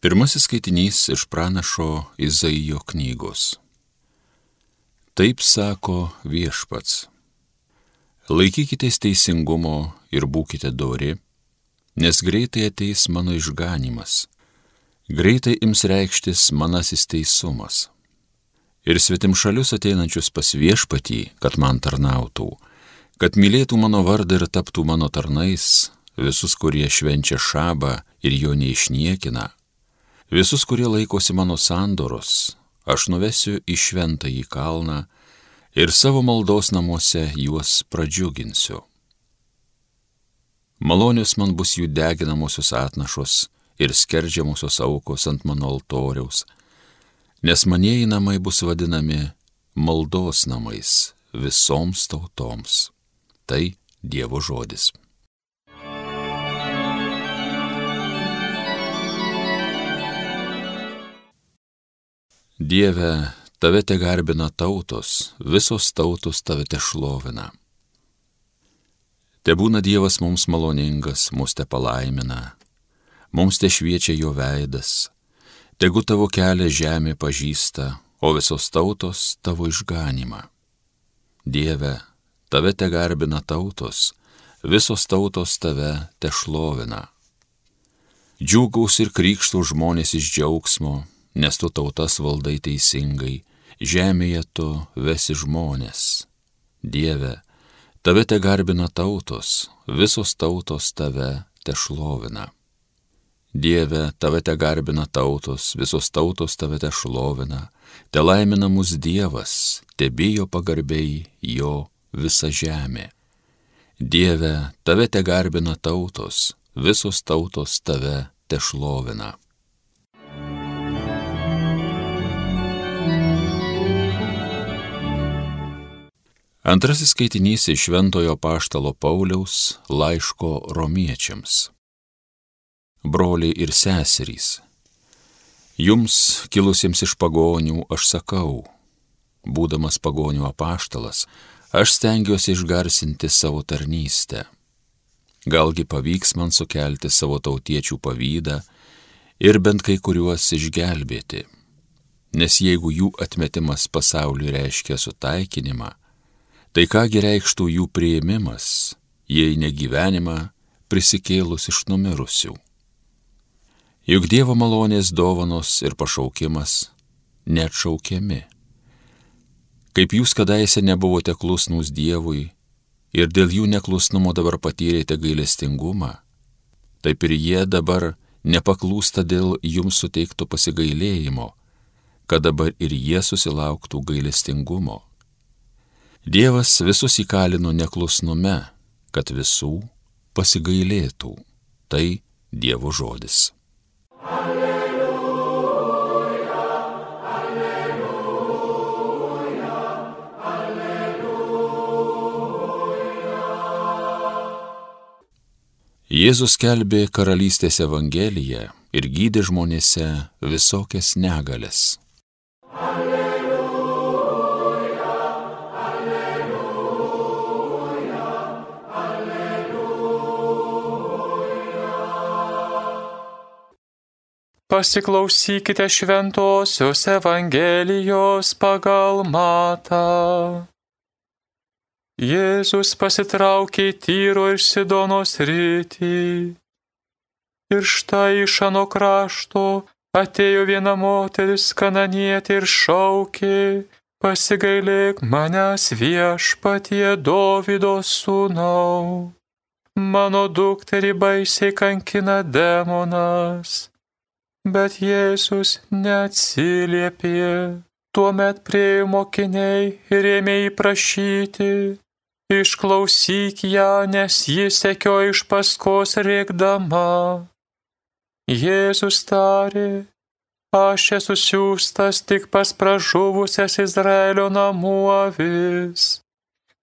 Pirmasis skaitinys iš pranašo Izaijo knygos. Taip sako viešpats. Laikykitės teisingumo ir būkite dori, nes greitai ateis mano išganimas, greitai ims reikštis manasis teisumas. Ir svetim šalius ateinančius pas viešpatį, kad man tarnautų, kad mylėtų mano vardą ir taptų mano tarnais, visus, kurie švenčia šabą ir jo neišniekina Visus, kurie laikosi mano sandoros, aš nuvesiu į šventąjį kalną ir savo maldos namuose juos pradžiuginsiu. Malonius man bus jų deginamosios atnašos ir skerdžiamosios aukos ant mano altoriaus, nes manieji namai bus vadinami maldos namais visoms tautoms. Tai Dievo žodis. Dieve, tave te garbina tautos, visos tautos tave te šlovina. Te būna Dievas mums maloningas, mus te palaimina, mums te šviečia jo veidas, tegu tavo kelią žemė pažįsta, o visos tautos tavo išganimą. Dieve, tave te garbina tautos, visos tautos tave te šlovina. Džiūgaus ir krikštų žmonės iš džiaugsmo, nes tu tautas valdai teisingai, žemėje tu vesi žmonės. Dieve, tave te garbina tautos, visos tautos tave te šlovina. Dieve, tave te garbina tautos, visos tautos tave te šlovina, te laimina mus Dievas, te bijo pagarbiai jo visa žemė. Dieve, tave te garbina tautos, visos tautos tave te šlovina. Antrasis skaitinys iš Šventojo Paštalo Pauliaus laiško romiečiams. Broliai ir seserys, jums kilusiems iš pagonių aš sakau, būdamas pagonių apaštalas, aš stengiuosi išgarsinti savo tarnystę. Galgi pavyks man sukelti savo tautiečių pavydą ir bent kai kuriuos išgelbėti, nes jeigu jų atmetimas pasauliu reiškia sutaikinimą, Tai kągi reikštų jų prieimimas, jei negyvenimą prisikėlus iš numirusių. Juk Dievo malonės dovanos ir pašaukimas neatšaukiami. Kaip jūs kadaise nebuvote klusnus Dievui ir dėl jų neklusnumo dabar patyrėte gailestingumą, taip ir jie dabar nepaklūsta dėl jums suteikto pasigailėjimo, kad dabar ir jie susilauktų gailestingumo. Dievas visus įkalino neklusnume, kad visų pasigailėtų. Tai Dievo žodis. Alleluja, alleluja, alleluja. Jėzus kelbė karalystės evangeliją ir gydė žmonėse visokias negalės. Pasiklausykite šventosios Evangelijos pagal matą. Jėzus pasitraukė į Tyro ir Sidonos rytį. Ir štai iš ano krašto atėjo viena moteris kananietė ir šaukė, pasigailėk manęs viešpatie Dovido sūnau. Mano dukterį baisiai kankina demonas Bet Jėzus neatsiliepė. Tuomet priejo mokiniai ir ėmė įprašyti, išklausyk ją, nes jis sekio iš paskos rėkdama. Jėzus tarė, aš esu siūstas tik pas pražuvusias Izraelio namų avis.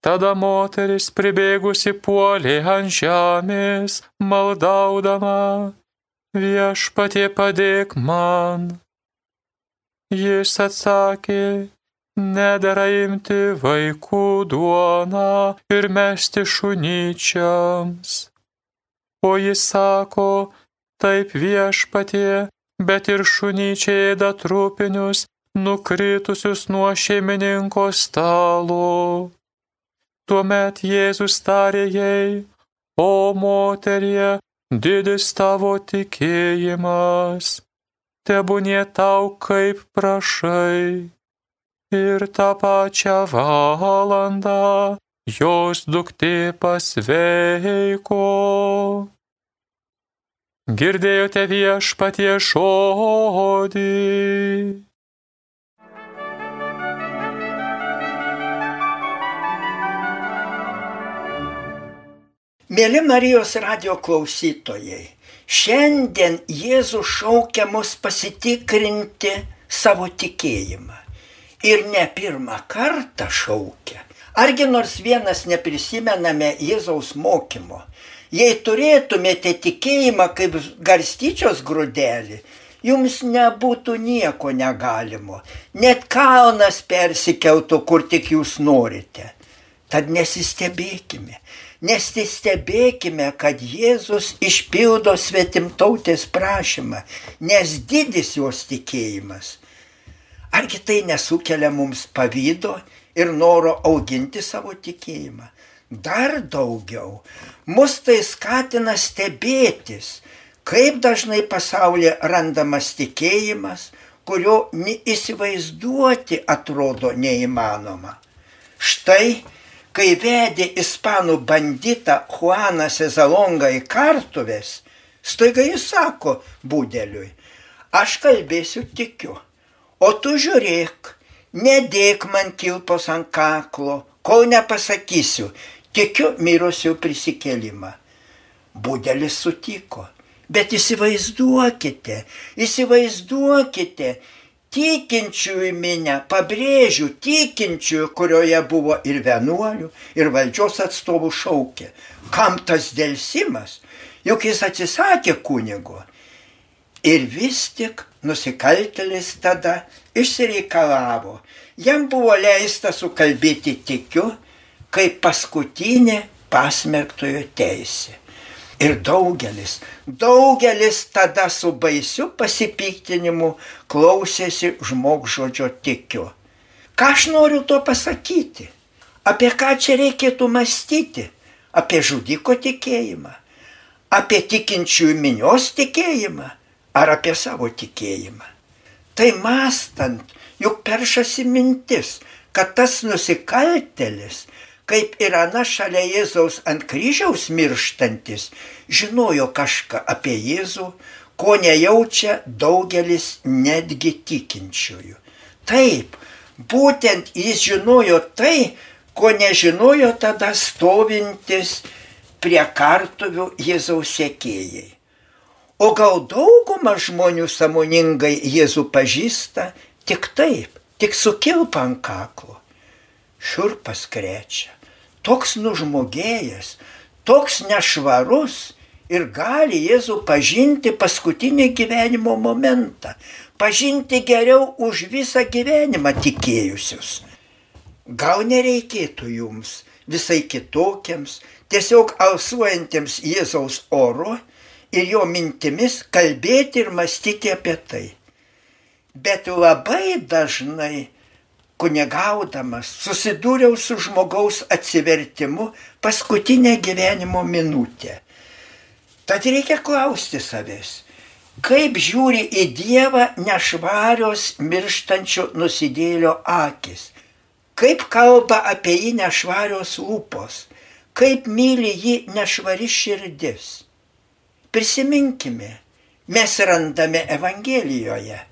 Tada moteris pribėgusi puolė ant žemės, maldaudama, viešpatie padėk man. Jis atsakė, nedara imti vaikų duoną ir mesti šunyčiams. O jis sako, taip viešpatie, bet ir šunyčiai ėda trupinius, nukritusius nuo šeimininko stalo. Tuomet Jėzus tarė jai, o moterie, didis tavo tikėjimas, tebūnie tau kaip prašai. Ir tą pačią valandą jos duktė pasveiko. Girdėjote viešpatie žodį. Mėly Marijos radio klausytojai, šiandien Jėzus šaukia mus pasitikrinti savo tikėjimą. Ir ne pirmą kartą šaukia. Argi nors vienas neprisimename Jėzaus mokymo, Jei turėtumėte tikėjimą kaip garstyčios grūdelį, jums nebūtų nieko negalimo. Net kalnas persikeltų, kur tik jūs norite. Tad nesistebėkime. Nesistebėkime, kad Jėzus išpildo svetimtautės prašymą, nes didis jos tikėjimas. Argi tai nesukelia mums pavydo ir noro auginti savo tikėjimą? Dar daugiau, mus tai skatina stebėtis, kaip dažnai pasaulyje randamas tikėjimas, kurio neįsivaizduoti atrodo neįmanoma. Štai, kai vedė ispanų banditą Juaną Sezalongą į kartuvės, staiga jis sako būdeliui, aš kalbėsiu tikiu, o tu žiūrėk, nedėk man kilpos ant kaklo, kol nepasakysiu, tikiu mirusių prisikelimą. Budelis sutiko. Bet įsivaizduokite, įsivaizduokite, tikinčiųjų minę, pabrėžiu, tikinčiųjų, kurioje buvo ir vienuolių, ir valdžios atstovų šaukė. Kam tas dėlsimas? Juk jis atsisakė kunigo. Ir vis tik nusikaltelis tada išsireikalavo. Jam buvo leista sukalbėti tikiu, kaip paskutinė pasmerktojo teisė. Ir daugelis, daugelis tada su baisiu pasipiktinimu klausėsi žmogžodžio tikiu. Ką aš noriu to pasakyti? Apie ką čia reikėtų mąstyti? Apie žudiko tikėjimą? Apie tikinčiųjų minios tikėjimą? Ar apie savo tikėjimą? Tai mastant, juk peršasi mintis, kad tas nusikaltelis kaip ir ana šalia Jėzaus ant kryžiaus mirštantis, žinojo kažką apie Jėzų, ko nejaučia daugelis netgi tikinčiųjų. Taip, būtent jis žinojo tai, ko nežinojo tada stovintis prie kartuvių Jėzaus sėkėjai. O gal dauguma žmonių samoningai Jėzų pažįsta tik taip, tik sukilpa ant kaklo. Šiurpas krečia toks nužmogėjęs, toks nešvarus ir gali Jėzų pažinti paskutinį gyvenimo momentą, pažinti geriau už visą gyvenimą tikėjusius. Gal nereikėtų jums visai kitokiems, tiesiog alsuojantiems Jėzaus oro ir jo mintimis kalbėti ir mąstyti apie tai. Bet labai dažnai kunigaudamas susidūriau su žmogaus atsivertimu paskutinę gyvenimo minutę. Tad reikia klausti savęs, kaip žiūri į Dievą nešvarios mirštančio nusidėlio akis, kaip kalba apie jį nešvarios lūpos, kaip myli jį nešvari širdis. Prisiminkime, mes randame Evangelijoje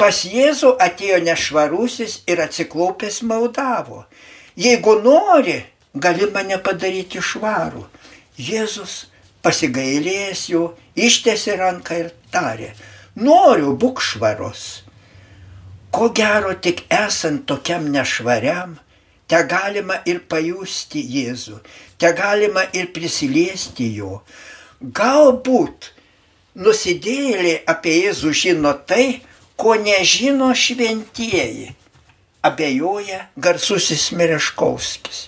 Pas Jėzų atėjo nešvarusis ir atsiklaupęs maldavo. Jeigu nori, gali mane padaryti švarų. Jėzus pasigailėjęs jo, ištėsi ranką ir tarė, noriu būk švarus. Ko gero tik esant tokiam nešvariam, te galima ir pajusti Jėzų, te galima ir prisiliesti jo. Galbūt nusidėlė apie Jėzų žino tai, ko nežino šventieji, abejoja garsusis Mereškovskis.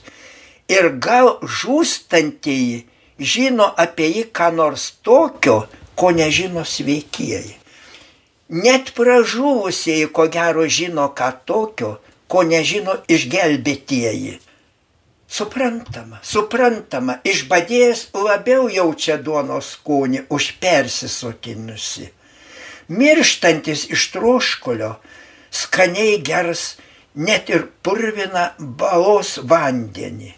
Ir gal žūstantieji žino apie jį ką nors tokio, ko nežino sveikieji. Net pražuvusieji ko gero žino ką tokio, ko nežino išgelbėtieji. Suprantama, suprantama, išbadėjęs labiau jaučia duonos skonį už persisotinusi. Mirštantis iš troškulio skaniai gers net ir purvina balos vandenį.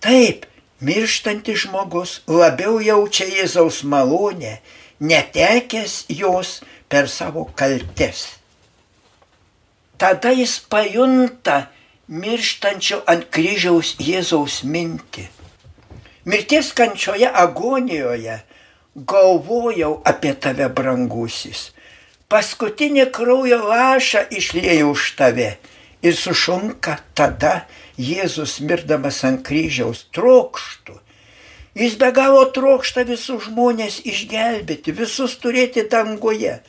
Taip, mirštantis žmogus labiau jaučia Jėzaus malonę, netekęs jos per savo kaltes. Tada jis pajunta, mirštančio ant kryžiaus Jėzaus mintį. Mirties kančioje agonijoje galvojau apie tave, brangusis. Paskutinį kraujo lašą išlėjau už tave ir sušunka tada Jėzus mirdamas ant kryžiaus trokštų. Jis be galo trokšta visus žmonės išgelbėti, visus turėti dangoje.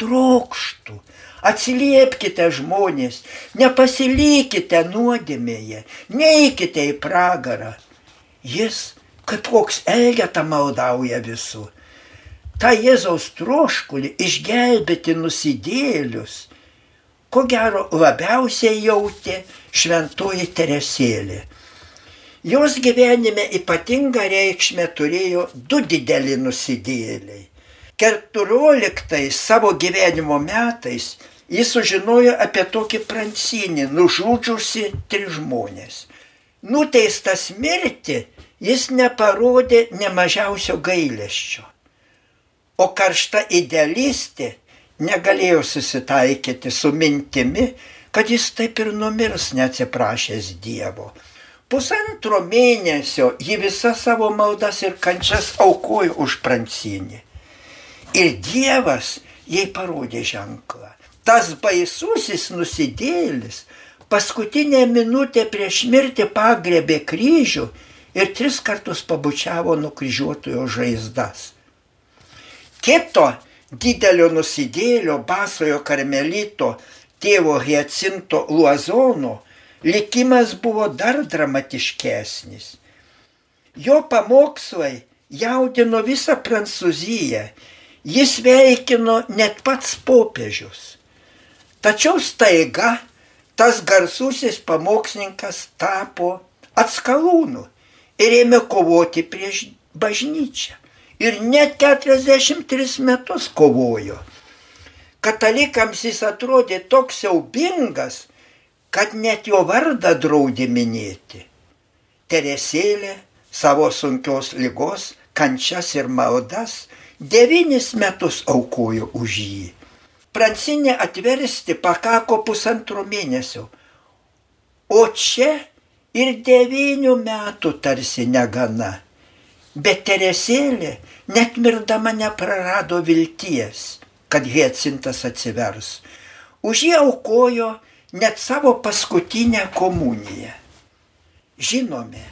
Trokštų Atsiliepkite žmonės, nepasilykite nuodėmėje, neikite į pragarą. Jis, kad koks elgeta maldauja visų. Ta Jėzaus troškulį išgelbėti nusidėlius, ko gero labiausiai jautė šventoji Teresėlė. Jos gyvenime ypatingą reikšmę turėjo du dideli nusidėliai. Keturioliktais savo gyvenimo metais jis sužinojo apie tokį prancinį, nužudžiusi tris žmonės. Nuteistas mirti, jis neparodė nemažiausio gailesčio. O karšta idealistė negalėjo susitaikyti su mintimi, kad jis taip ir numirs neatsiprašęs Dievo. Pusantro mėnesio ji visą savo maldas ir kančias aukojo už prancinį. Ir Dievas jai parodė ženklą tas baisusis nusidėlis paskutinę minutę prieš mirtį pagrebė kryžių ir tris kartus pabučiavo nukryžiuotojo žaizdas. Kito didelio nusidėlio basojo karmelito tėvo Hiecinto Luozono likimas buvo dar dramatiškesnis. Jo pamokslai jaudino visą Prancūziją, jis veikino net pats popiežius. Tačiau staiga tas garsusis pamokslininkas tapo atskalūnų ir ėmė kovoti prieš bažnyčią. Ir net 43 metus kovojo. Katalikams jis atrodė toks siaubingas, kad net jo vardą draudė minėti. Teresėlė savo sunkios lygos, kančias ir maldas devynis metus aukojo už jį prancinę atversti pakako pusantro mėnesio. O čia ir devynių metų tarsi negana. Bet Teresėlė net mirdama neprarado vilties, kad Hiecintas atsivers. Už jį aukojo net savo paskutinę komuniją. Žinome,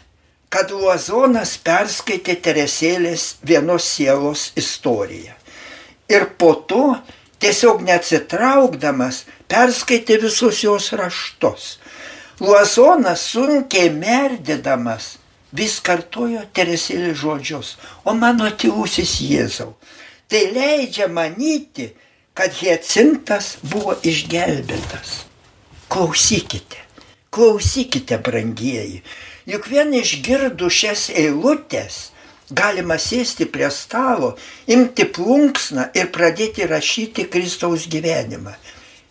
kad Luozonas perskaitė Teresėlės vienos sielos istoriją. Ir po to tiesiog neatsitraukdamas perskaitė visus jos raštus. Luozonas sunkiai merdydamas vis kartojo Teresėlį žodžius, o mano tylusis Jėzau. Tai leidžia manyti, kad Hiecintas buvo išgelbėtas. Klausykite, klausykite, brangieji, juk vien išgirdu šias eilutės galima sėsti prie stalo, imti plunksną ir pradėti rašyti Kristaus gyvenimą.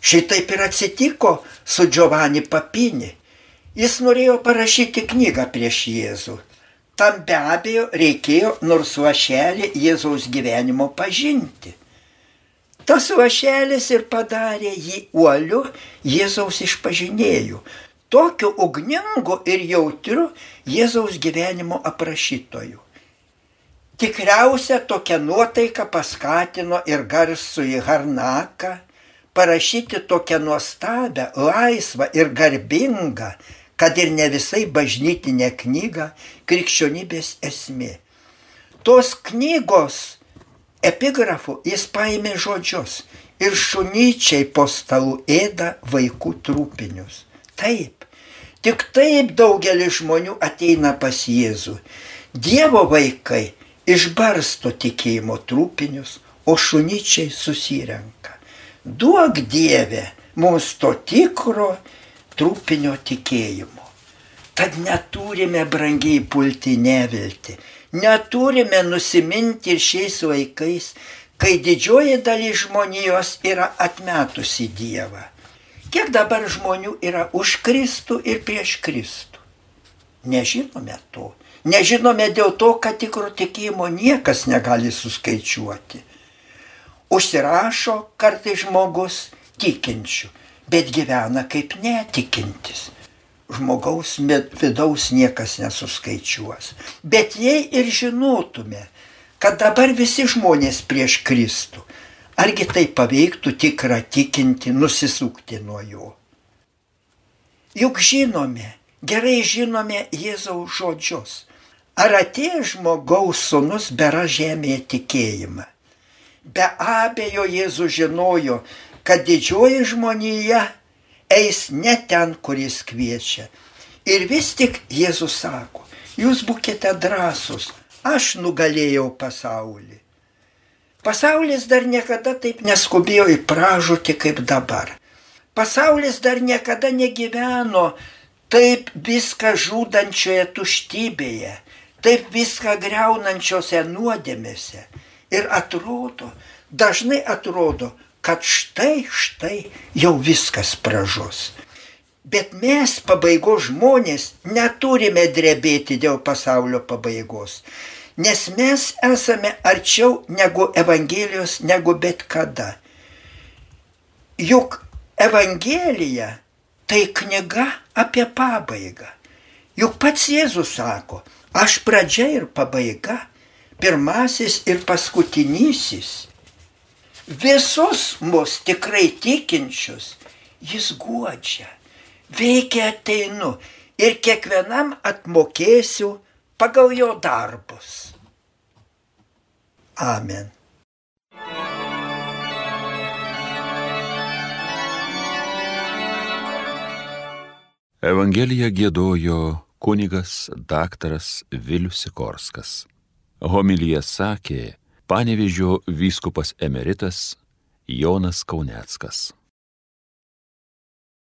Šitaip ir atsitiko su Giovanni Papini. Jis norėjo parašyti knygą prieš Jėzų. Tam be abejo reikėjo nors lašelį Jėzaus gyvenimo pažinti. Tas lašelis ir padarė jį uoliu Jėzaus išpažinėjų, tokiu ugningu ir jautriu Jėzaus gyvenimo aprašytoju. Tikriausia tokia nuotaika paskatino ir garsų į Harnaką parašyti tokią nuostabią, laisvą ir garbingą, kad ir ne visai bažnytinę knygą Krikščionybės esmė. Tos knygos epigrafų jis paėmė žodžius ir šunyčiai po stalų ėda vaikų trūpinius. Taip, tik taip daugelis žmonių ateina pas Jėzų. Dievo vaikai išbarsto tikėjimo trūpinius, o šunyčiai susirenka. Duok Dieve mums to tikro trupinio tikėjimo. Tad neturime brangiai pulti nevilti, neturime nusiminti ir šiais laikais, kai didžioji dalis žmonijos yra atmetusi Dievą. Kiek dabar žmonių yra už Kristų ir prieš Kristų? Nežinome to. Nežinome dėl to, kad tikro tikėjimo niekas negali suskaičiuoti. Užsirašo kartai žmogus tikinčių, bet gyvena kaip netikintis. Žmogaus vidaus niekas nesuskaičiuos. Bet jei ir žinotume, kad dabar visi žmonės prieš Kristų, argi tai paveiktų tikrą tikinti nusisukti nuo jo? Juk žinome, gerai žinome Jėzaus žodžius. Ar atėjo žmogaus sunus bera žemėje tikėjimą? Be abejo, Jėzus žinojo, kad didžioji žmonija eis ne ten, kur jis kviečia. Ir vis tik Jėzus sako, jūs būkite drąsūs, aš nugalėjau pasaulį. Pasaulis dar niekada taip neskubėjo į pražūtį kaip dabar. Pasaulis dar niekada negyveno taip viską žudančioje tuštybėje, taip viską greunančiose nuodėmėse. Ir atrodo, dažnai atrodo, kad štai, štai jau viskas pražus. Bet mes pabaigos žmonės neturime drebėti dėl pasaulio pabaigos, nes mes esame arčiau negu Evangelijos, negu bet kada. Juk Evangelija tai knyga apie pabaigą. Juk pats Jėzus sako, aš pradžia ir pabaiga, pirmasis ir paskutinysis visus mus tikrai tikinčius jis guodžia. Veikia ateinu ir kiekvienam atmokėsiu pagal jo darbus. Amen. Evangeliją gėdojo kunigas daktaras Vilius Sikorskas. Homilyje sakė Panevežio vyskupas emeritas Jonas Kauneckas.